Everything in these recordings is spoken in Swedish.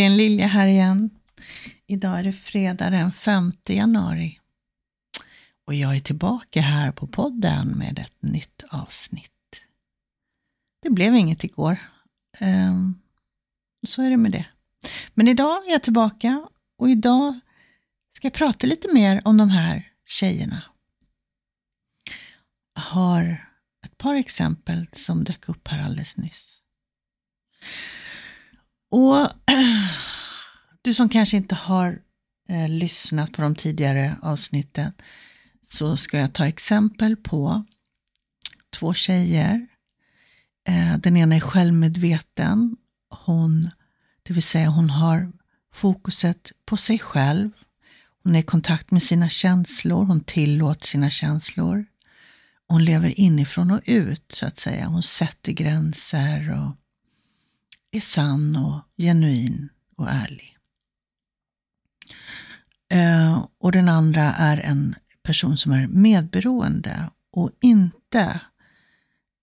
Hej, Helene Lilja här igen. Idag är det fredag den 5 januari. Och jag är tillbaka här på podden med ett nytt avsnitt. Det blev inget igår. Um, så är det med det. Men idag är jag tillbaka och idag ska jag prata lite mer om de här tjejerna. Jag har ett par exempel som dök upp här alldeles nyss. Och du som kanske inte har eh, lyssnat på de tidigare avsnitten så ska jag ta exempel på två tjejer. Eh, den ena är självmedveten. Hon, det vill säga hon har fokuset på sig själv. Hon är i kontakt med sina känslor, hon tillåter sina känslor. Hon lever inifrån och ut, så att säga. Hon sätter gränser och är sann och genuin och ärlig. Eh, och den andra är en person som är medberoende och inte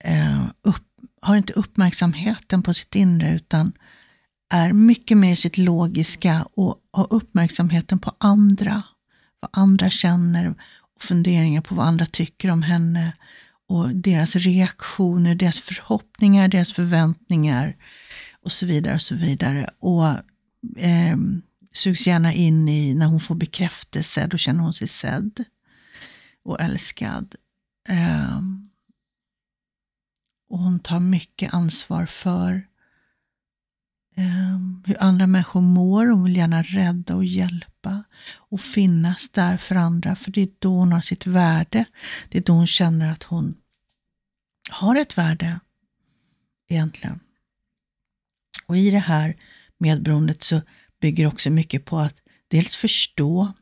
eh, upp, har inte uppmärksamheten på sitt inre utan är mycket mer sitt logiska och har uppmärksamheten på andra. Vad andra känner och funderingar på vad andra tycker om henne och deras reaktioner, deras förhoppningar, deras förväntningar och så vidare och så vidare. Och eh, sugs gärna in i, när hon får bekräftelse, då känner hon sig sedd och älskad. Eh, och hon tar mycket ansvar för eh, hur andra människor mår. Hon vill gärna rädda och hjälpa och finnas där för andra, för det är då hon har sitt värde. Det är då hon känner att hon har ett värde egentligen. Och i det här medberoendet så bygger också mycket på att dels förstå,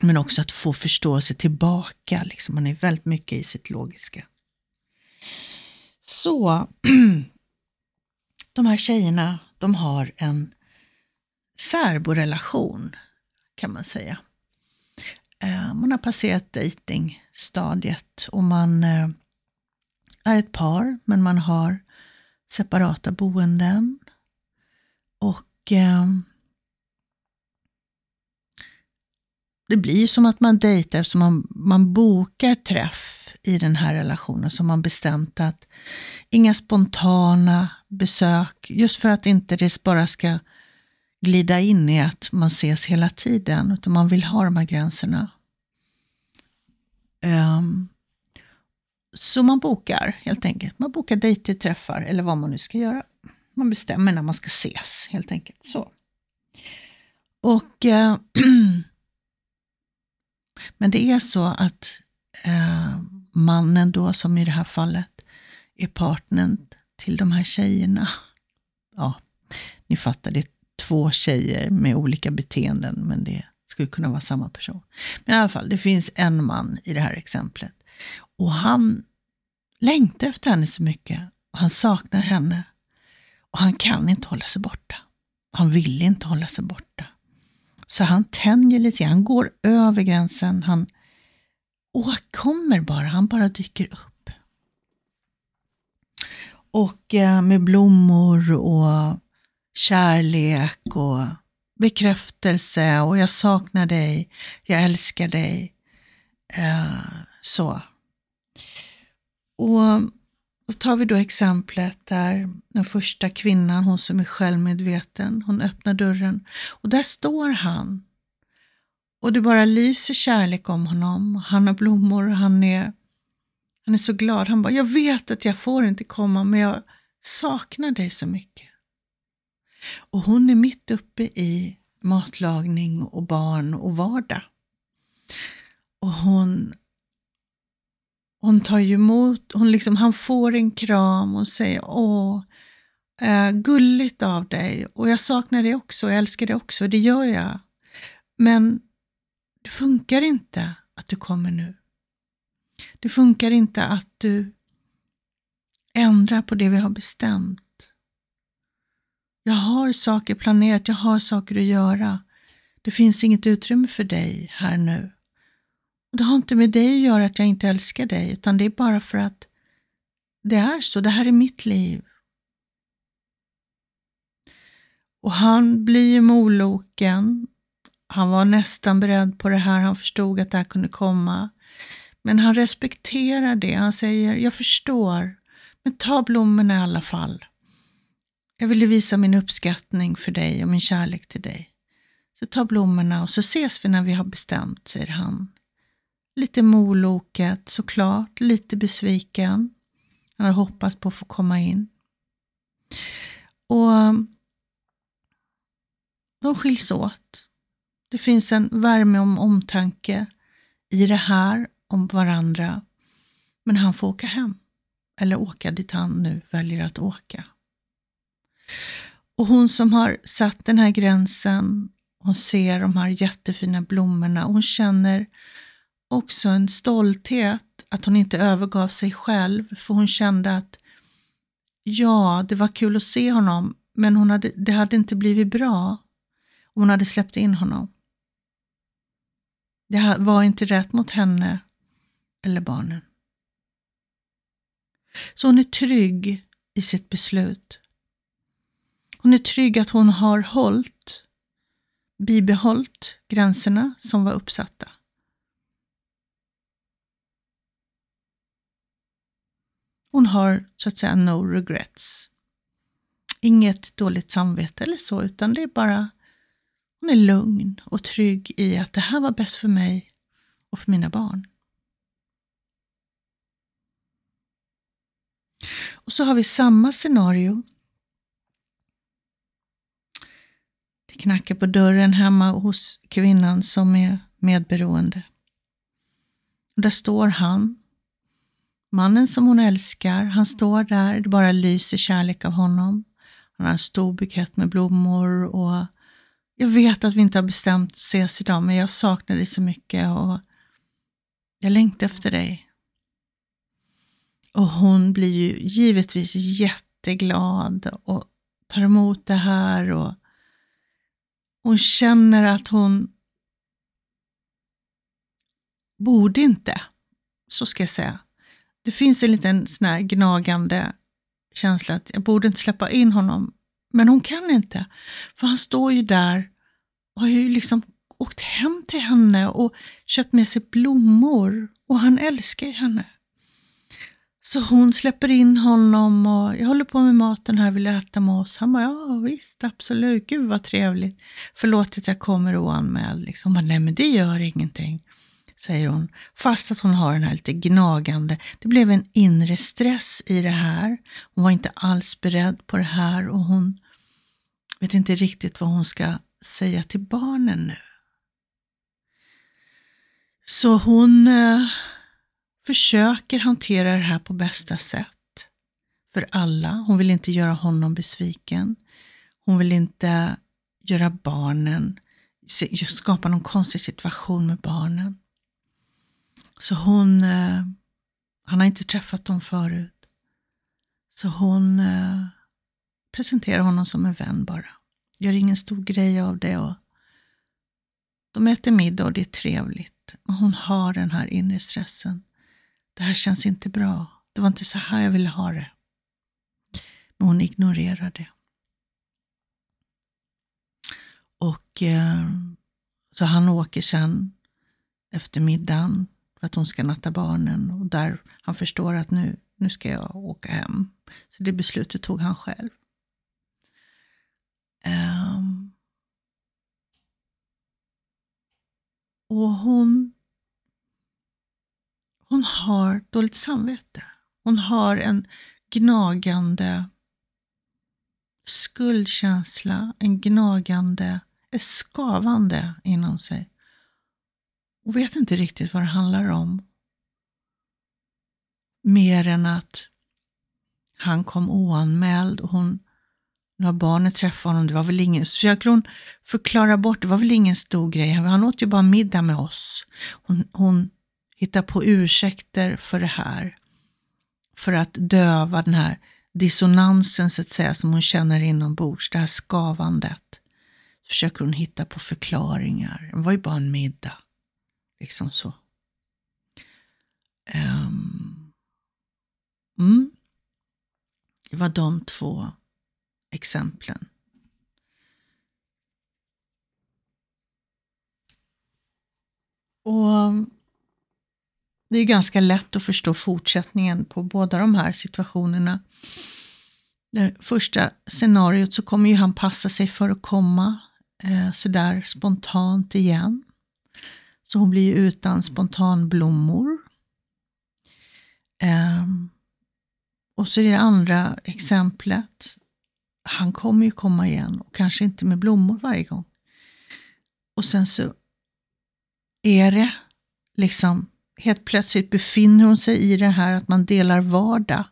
men också att få förståelse tillbaka. Liksom. Man är väldigt mycket i sitt logiska. Så, de här tjejerna, de har en särborelation kan man säga. Eh, man har passerat dejtingstadiet och man eh, är ett par, men man har separata boenden. Och eh, det blir som att man dejtar, så man, man bokar träff i den här relationen, så man bestämt att inga spontana besök, just för att inte det bara ska glida in i att man ses hela tiden, utan man vill ha de här gränserna. Um, så man bokar helt enkelt. Man bokar dejter, träffar eller vad man nu ska göra. Man bestämmer när man ska ses helt enkelt. Så. Och eh, Men det är så att eh, mannen då, som i det här fallet, är partnern till de här tjejerna. Ja, ni fattar, det är två tjejer med olika beteenden, men det skulle kunna vara samma person. Men i alla fall, det finns en man i det här exemplet. Och han längtar efter henne så mycket. Och han saknar henne. Och han kan inte hålla sig borta. Han vill inte hålla sig borta. Så han tänjer lite han går över gränsen. Han åkommer bara, han bara dyker upp. Och eh, med blommor och kärlek och bekräftelse och jag saknar dig, jag älskar dig. Eh, så. Och då tar vi då exemplet där den första kvinnan, hon som är självmedveten, hon öppnar dörren och där står han. Och det bara lyser kärlek om honom. Han har blommor och han är, han är så glad. Han bara, jag vet att jag får inte komma men jag saknar dig så mycket. Och hon är mitt uppe i matlagning och barn och vardag. Och hon hon tar ju emot, hon liksom, han får en kram och säger åh, eh, gulligt av dig och jag saknar dig också, jag älskar dig också, det gör jag. Men det funkar inte att du kommer nu. Det funkar inte att du ändrar på det vi har bestämt. Jag har saker planerat, jag har saker att göra. Det finns inget utrymme för dig här nu. Det har inte med dig att göra att jag inte älskar dig, utan det är bara för att det är så. Det här är mitt liv. Och han blir ju moloken. Han var nästan beredd på det här, han förstod att det här kunde komma. Men han respekterar det. Han säger, jag förstår, men ta blommorna i alla fall. Jag ville visa min uppskattning för dig och min kärlek till dig. Så ta blommorna och så ses vi när vi har bestämt, säger han. Lite moloket såklart, lite besviken. Han hade hoppats på att få komma in. Och mm, de skiljs åt. Det finns en värme om omtanke i det här om varandra. Men han får åka hem. Eller åka dit han nu väljer att åka. Och hon som har satt den här gränsen, hon ser de här jättefina blommorna och hon känner också en stolthet att hon inte övergav sig själv, för hon kände att ja, det var kul att se honom, men hon hade, det hade inte blivit bra om hon hade släppt in honom. Det var inte rätt mot henne eller barnen. Så hon är trygg i sitt beslut. Hon är trygg att hon har hållit, bibehållit gränserna som var uppsatta. Hon har så att säga no regrets. Inget dåligt samvete eller så, utan det är bara hon är lugn och trygg i att det här var bäst för mig och för mina barn. Och så har vi samma scenario. Det knackar på dörren hemma hos kvinnan som är medberoende. Och där står han, mannen som hon älskar. Han står där, det bara lyser kärlek av honom. Han har en stor bukett med blommor och jag vet att vi inte har bestämt att ses idag, men jag saknar dig så mycket och jag längtar efter dig. Och hon blir ju givetvis jätteglad och tar emot det här och hon känner att hon borde inte, så ska jag säga. Det finns en liten sån här gnagande känsla att jag borde inte släppa in honom, men hon kan inte. För han står ju där och har ju liksom åkt hem till henne och köpt med sig blommor och han älskar ju henne. Så hon släpper in honom och jag håller på med maten här, vill du äta med oss? Han bara, ja visst, absolut, gud vad trevligt. Förlåt att jag kommer oanmäld. Liksom. Bara, Nej men det gör ingenting, säger hon. Fast att hon har den här lite gnagande. Det blev en inre stress i det här. Hon var inte alls beredd på det här och hon vet inte riktigt vad hon ska säga till barnen nu. Så hon eh, försöker hantera det här på bästa sätt för alla. Hon vill inte göra honom besviken. Hon vill inte göra barnen, skapa någon konstig situation med barnen. Så hon, eh, han har inte träffat dem förut. Så hon eh, presenterar honom som en vän bara. Gör ingen stor grej av det. Och de äter middag och det är trevligt. Men hon har den här inre stressen. Det här känns inte bra. Det var inte så här jag ville ha det. Men hon ignorerar det. Och eh, så han åker sen efter middagen att hon ska natta barnen och där han förstår att nu, nu ska jag åka hem. Så det beslutet tog han själv. Um, och hon hon har dåligt samvete. Hon har en gnagande skuldkänsla, en gnagande, ett skavande inom sig. Och vet inte riktigt vad det handlar om. Mer än att han kom oanmäld och hon, när barnet träffade honom, det var väl ingen, så försöker hon förklara bort, det var väl ingen stor grej, han åt ju bara middag med oss. Hon, hon hittar på ursäkter för det här. För att döva den här dissonansen så att säga som hon känner inombords, det här skavandet. Så försöker hon hitta på förklaringar. Det var ju bara en middag. Liksom så. Um, mm. Det var de två exemplen. Och Det är ganska lätt att förstå fortsättningen på båda de här situationerna. Det första scenariot så kommer ju han passa sig för att komma eh, sådär spontant igen. Så hon blir ju utan spontanblommor. Eh, och så är det andra exemplet. Han kommer ju komma igen och kanske inte med blommor varje gång. Och sen så är det liksom helt plötsligt befinner hon sig i det här att man delar vardag.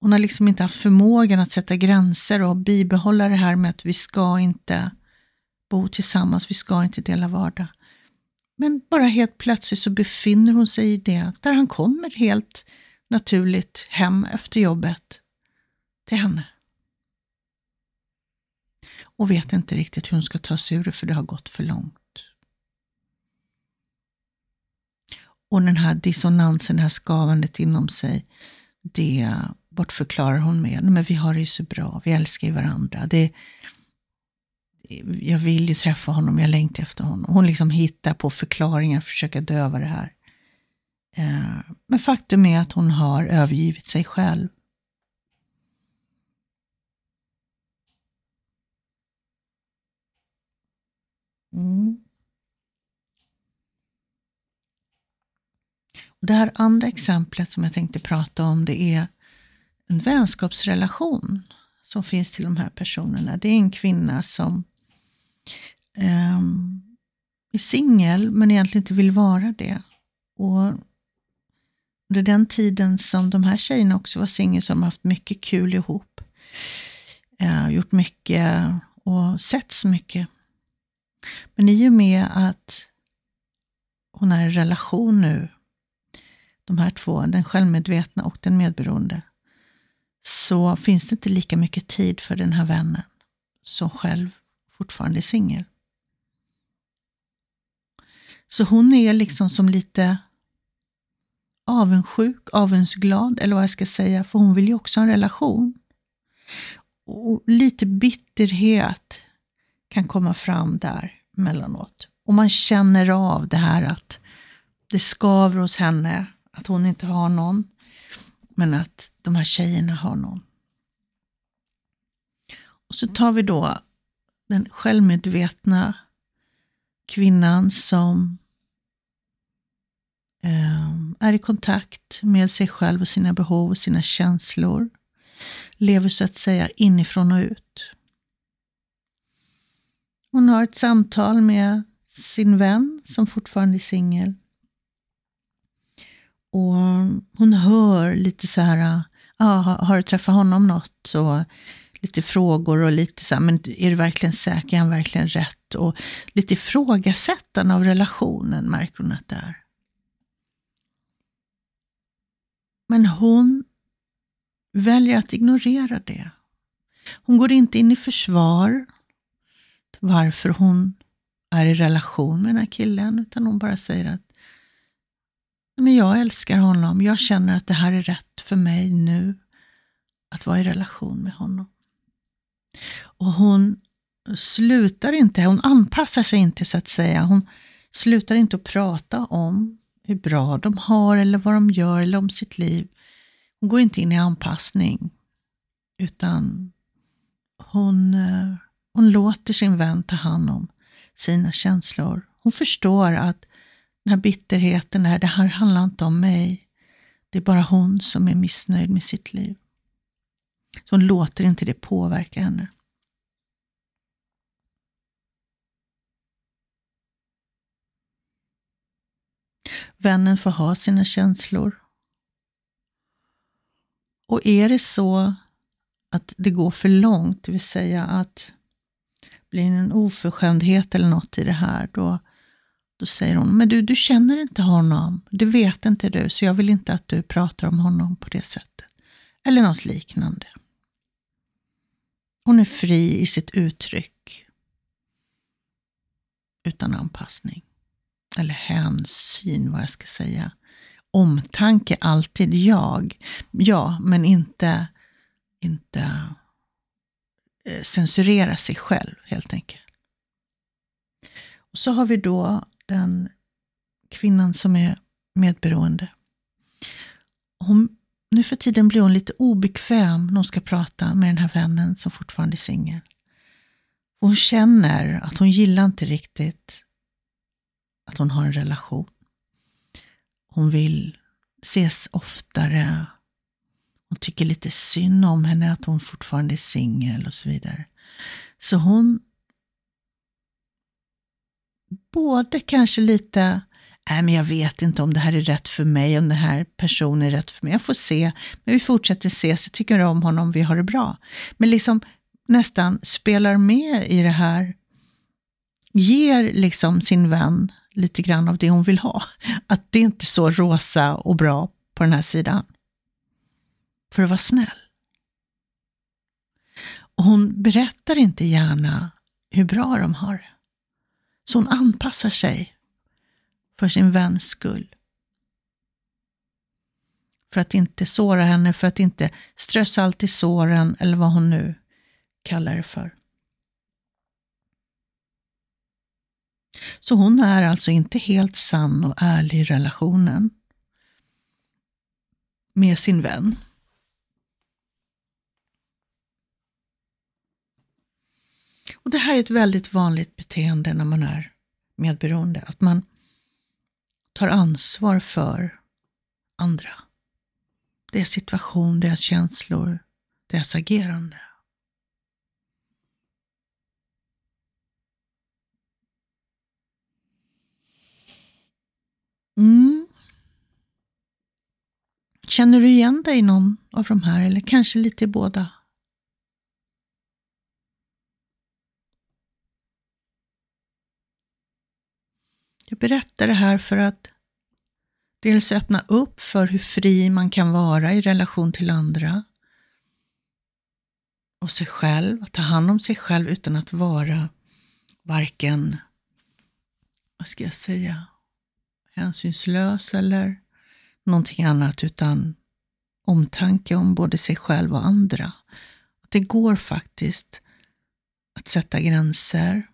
Hon har liksom inte haft förmågan att sätta gränser och bibehålla det här med att vi ska inte bo tillsammans, vi ska inte dela vardag. Men bara helt plötsligt så befinner hon sig i det, där han kommer helt naturligt hem efter jobbet till henne. Och vet inte riktigt hur hon ska ta sig ur det, för det har gått för långt. Och den här dissonansen, det här skavandet inom sig, det bortförklarar hon med, men vi har det ju så bra, vi älskar ju varandra. Det, jag vill ju träffa honom, jag längtar efter honom. Hon liksom hittar på förklaringar, försöker döva det här. Eh, men faktum är att hon har övergivit sig själv. Mm. Och det här andra exemplet som jag tänkte prata om, det är en vänskapsrelation som finns till de här personerna. Det är en kvinna som eh, är singel men egentligen inte vill vara det. Och under den tiden som de här tjejerna också var singel så har de haft mycket kul ihop. Eh, gjort mycket och setts mycket. Men i och med att hon är i relation nu de här två, den självmedvetna och den medberoende, så finns det inte lika mycket tid för den här vännen som själv fortfarande är singel. Så hon är liksom som lite avundsjuk, avundsglad eller vad jag ska säga, för hon vill ju också ha en relation. Och lite bitterhet kan komma fram där mellanåt. Och man känner av det här att det skaver hos henne att hon inte har någon, men att de här tjejerna har någon. Och så tar vi då den självmedvetna kvinnan som ehm, är i kontakt med sig själv och sina behov och sina känslor. Lever så att säga inifrån och ut. Hon har ett samtal med sin vän som fortfarande är singel. Och hon hör lite så här, ah, har du träffat honom något? Och lite frågor och lite så här, men är du verkligen säker? Är han verkligen rätt? Och lite ifrågasättande av relationen märker hon att det är. Men hon väljer att ignorera det. Hon går inte in i försvar varför hon är i relation med den här killen, utan hon bara säger att men jag älskar honom. Jag känner att det här är rätt för mig nu. Att vara i relation med honom. Och hon slutar inte, hon anpassar sig inte så att säga. Hon slutar inte att prata om hur bra de har eller vad de gör eller om sitt liv. Hon går inte in i anpassning. Utan hon, eh, hon låter sin vän ta hand om sina känslor. Hon förstår att den här bitterheten, det här, det här handlar inte om mig. Det är bara hon som är missnöjd med sitt liv. Så hon låter inte det påverka henne. Vännen får ha sina känslor. Och är det så att det går för långt, det vill säga att blir det en oförskämdhet eller något i det här, då då säger hon, men du, du känner inte honom, det vet inte du, så jag vill inte att du pratar om honom på det sättet. Eller något liknande. Hon är fri i sitt uttryck. Utan anpassning. Eller hänsyn, vad jag ska säga. Omtanke, alltid jag. Ja, men inte, inte eh, censurera sig själv helt enkelt. Och så har vi då den kvinnan som är medberoende. Hon, nu för tiden blir hon lite obekväm när hon ska prata med den här vännen som fortfarande är singel. Hon känner att hon gillar inte riktigt att hon har en relation. Hon vill ses oftare. Hon tycker lite synd om henne, att hon fortfarande är singel och så vidare. Så hon både kanske lite, nej men jag vet inte om det här är rätt för mig, om den här personen är rätt för mig. Jag får se, men vi fortsätter ses, jag tycker om honom, vi har det bra. Men liksom nästan spelar med i det här, ger liksom sin vän lite grann av det hon vill ha. Att det inte är så rosa och bra på den här sidan. För att vara snäll. Och hon berättar inte gärna hur bra de har det. Så hon anpassar sig för sin väns skull. För att inte såra henne, för att inte strö salt i såren eller vad hon nu kallar det för. Så hon är alltså inte helt sann och ärlig i relationen med sin vän. Och Det här är ett väldigt vanligt beteende när man är medberoende, att man tar ansvar för andra. Deras situation, deras känslor, deras agerande. Mm. Känner du igen dig i någon av de här eller kanske lite i båda? Jag berättar det här för att dels öppna upp för hur fri man kan vara i relation till andra och sig själv, att ta hand om sig själv utan att vara varken, vad ska jag säga, hänsynslös eller någonting annat utan omtanke om både sig själv och andra. Att det går faktiskt att sätta gränser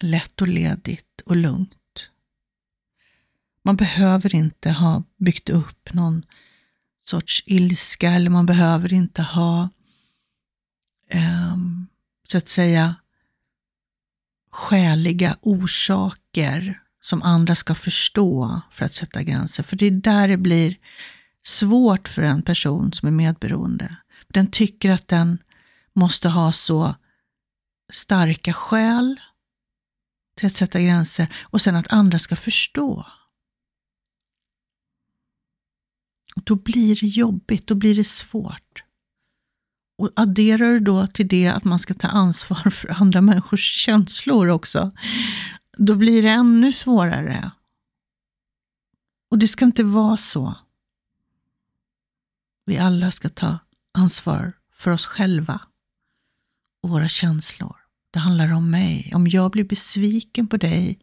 lätt och ledigt och lugnt. Man behöver inte ha byggt upp någon sorts ilska eller man behöver inte ha eh, så att säga skäliga orsaker som andra ska förstå för att sätta gränser. För det är där det blir svårt för en person som är medberoende. Den tycker att den måste ha så starka skäl till att sätta gränser och sen att andra ska förstå. Och då blir det jobbigt, då blir det svårt. Och adderar du då till det att man ska ta ansvar för andra människors känslor också, då blir det ännu svårare. Och det ska inte vara så. Vi alla ska ta ansvar för oss själva och våra känslor. Det handlar om mig. Om jag blir besviken på dig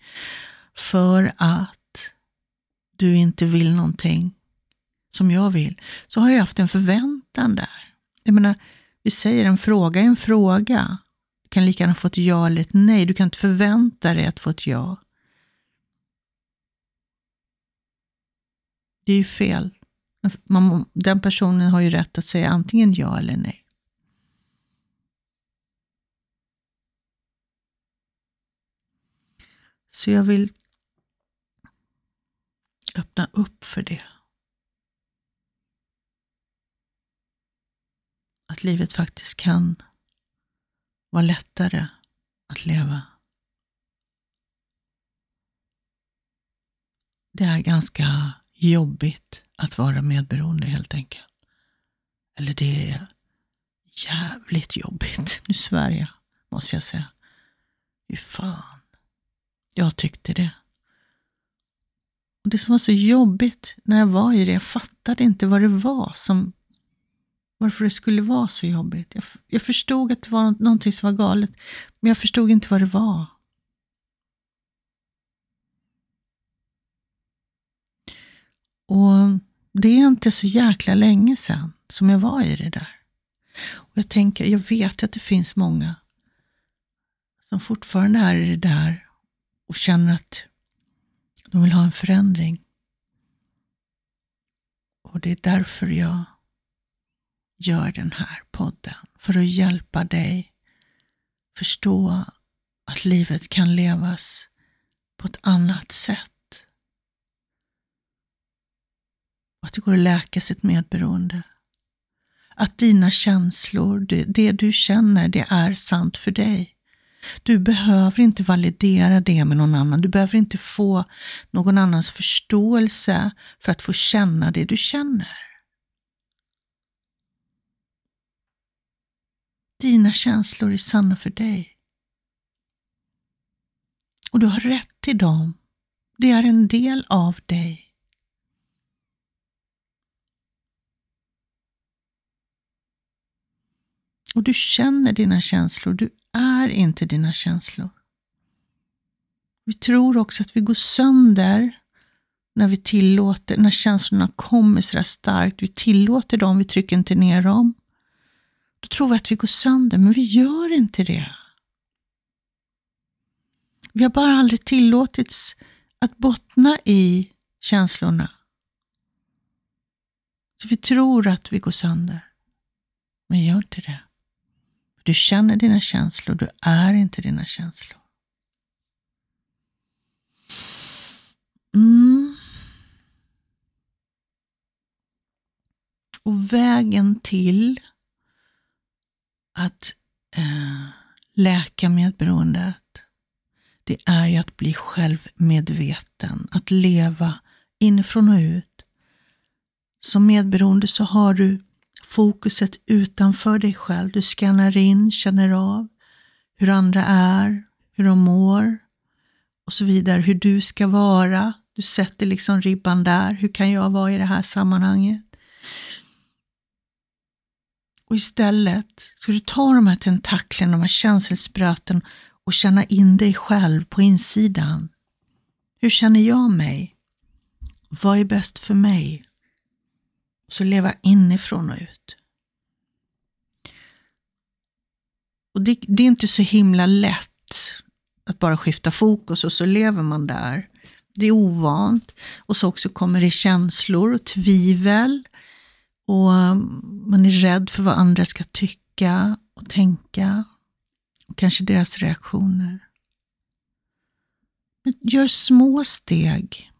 för att du inte vill någonting som jag vill, så har jag haft en förväntan där. Jag menar, vi säger en fråga är en fråga. Du kan lika gärna få ett ja eller ett nej. Du kan inte förvänta dig att få ett ja. Det är ju fel. Man, den personen har ju rätt att säga antingen ja eller nej. Så jag vill öppna upp för det. Att livet faktiskt kan vara lättare att leva. Det är ganska jobbigt att vara medberoende helt enkelt. Eller det är jävligt jobbigt. Nu svär jag, måste jag säga. Fy fan. Jag tyckte det. Och Det som var så jobbigt när jag var i det, jag fattade inte vad det var som varför det skulle vara så jobbigt. Jag, jag förstod att det var någonting som var galet, men jag förstod inte vad det var. Och det är inte så jäkla länge sedan som jag var i det där. Och Jag tänker, jag vet att det finns många som fortfarande är i det där och känner att De vill ha en förändring. Och det är därför jag gör den här podden. För att hjälpa dig förstå att livet kan levas på ett annat sätt. Och att det går att läka sitt medberoende. Att dina känslor, det, det du känner, det är sant för dig. Du behöver inte validera det med någon annan. Du behöver inte få någon annans förståelse för att få känna det du känner. Dina känslor är sanna för dig. Och du har rätt till dem. Det är en del av dig. Och du känner dina känslor. Du är inte dina känslor. Vi tror också att vi går sönder när vi tillåter, när känslorna kommer så starkt. Vi tillåter dem, vi trycker inte ner dem. Då tror vi att vi går sönder, men vi gör inte det. Vi har bara aldrig tillåtits att bottna i känslorna. Så vi tror att vi går sönder, men gör inte det. Du känner dina känslor, du är inte dina känslor. Mm. Och vägen till att eh, läka medberoendet, det är ju att bli självmedveten, att leva inifrån och ut. Som medberoende så har du fokuset utanför dig själv. Du skannar in, känner av hur andra är, hur de mår och så vidare, hur du ska vara. Du sätter liksom ribban där. Hur kan jag vara i det här sammanhanget? Och istället ska du ta de här tentaklerna, de här känselspröten och känna in dig själv på insidan. Hur känner jag mig? Vad är bäst för mig? så leva inifrån och ut. Och det, det, är inte så himla lätt att bara skifta fokus och så lever man där. Det är ovant. Och så också kommer det känslor och tvivel. Och man är rädd för vad andra ska tycka och tänka. Och kanske deras reaktioner. Men gör små steg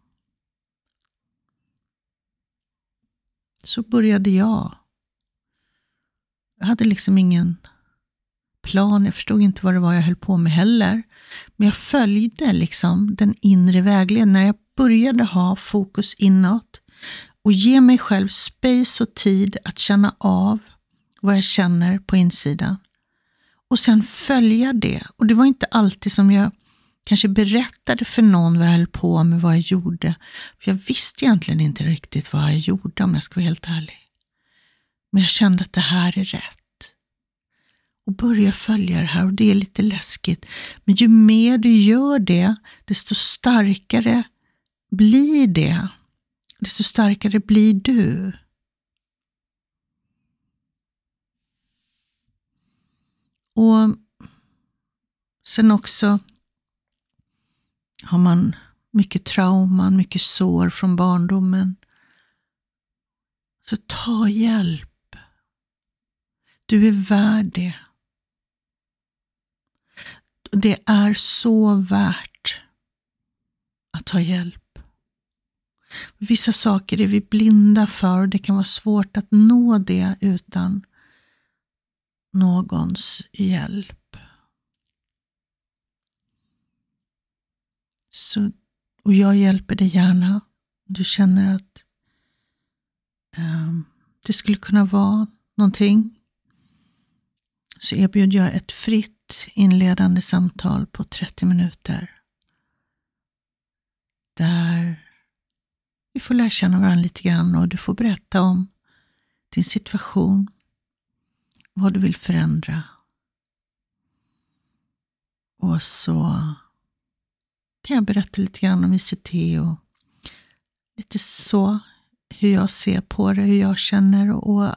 så började jag. Jag hade liksom ingen plan, jag förstod inte vad det var jag höll på med heller. Men jag följde liksom den inre vägledningen. När jag började ha fokus inåt och ge mig själv space och tid att känna av vad jag känner på insidan. Och sen följa det. Och det var inte alltid som jag kanske berättade för någon vad jag höll på med, vad jag gjorde. För jag visste egentligen inte riktigt vad jag gjorde om jag ska vara helt ärlig. Men jag kände att det här är rätt. Och börja följa det här och det är lite läskigt. Men ju mer du gör det, desto starkare blir det. Desto starkare blir du. Och sen också har man mycket trauman, mycket sår från barndomen. Så ta hjälp. Du är värd det. Det är så värt att ta hjälp. Vissa saker är vi blinda för och det kan vara svårt att nå det utan någons hjälp. Så, och jag hjälper dig gärna. Du känner att um, det skulle kunna vara någonting. Så erbjuder jag ett fritt inledande samtal på 30 minuter. Där vi får lära känna varandra lite grann och du får berätta om din situation, vad du vill förändra. Och så kan jag berätta lite grann om ICT och lite så, hur jag ser på det, hur jag känner och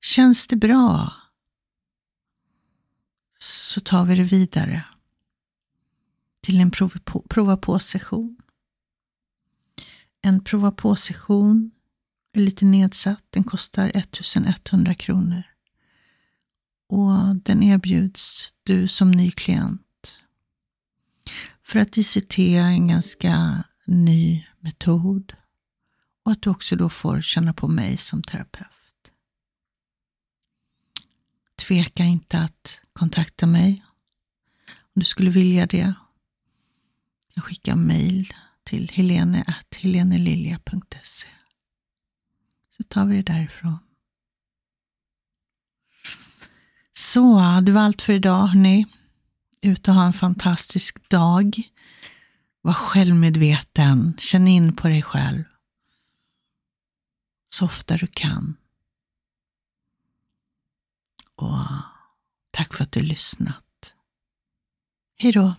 känns det bra så tar vi det vidare till en prova på-session. En prova på-session är lite nedsatt. Den kostar 1100 kronor. Och den erbjuds du som ny klient. För att ICT är en ganska ny metod och att du också då får känna på mig som terapeut. Tveka inte att kontakta mig om du skulle vilja det. Jag skickar mejl till helene.helenelilja.se så tar vi det därifrån. Så, det var allt för idag hörni. Ut och ha en fantastisk dag. Var självmedveten, känn in på dig själv. Så ofta du kan. Och tack för att du lyssnat. Hej då!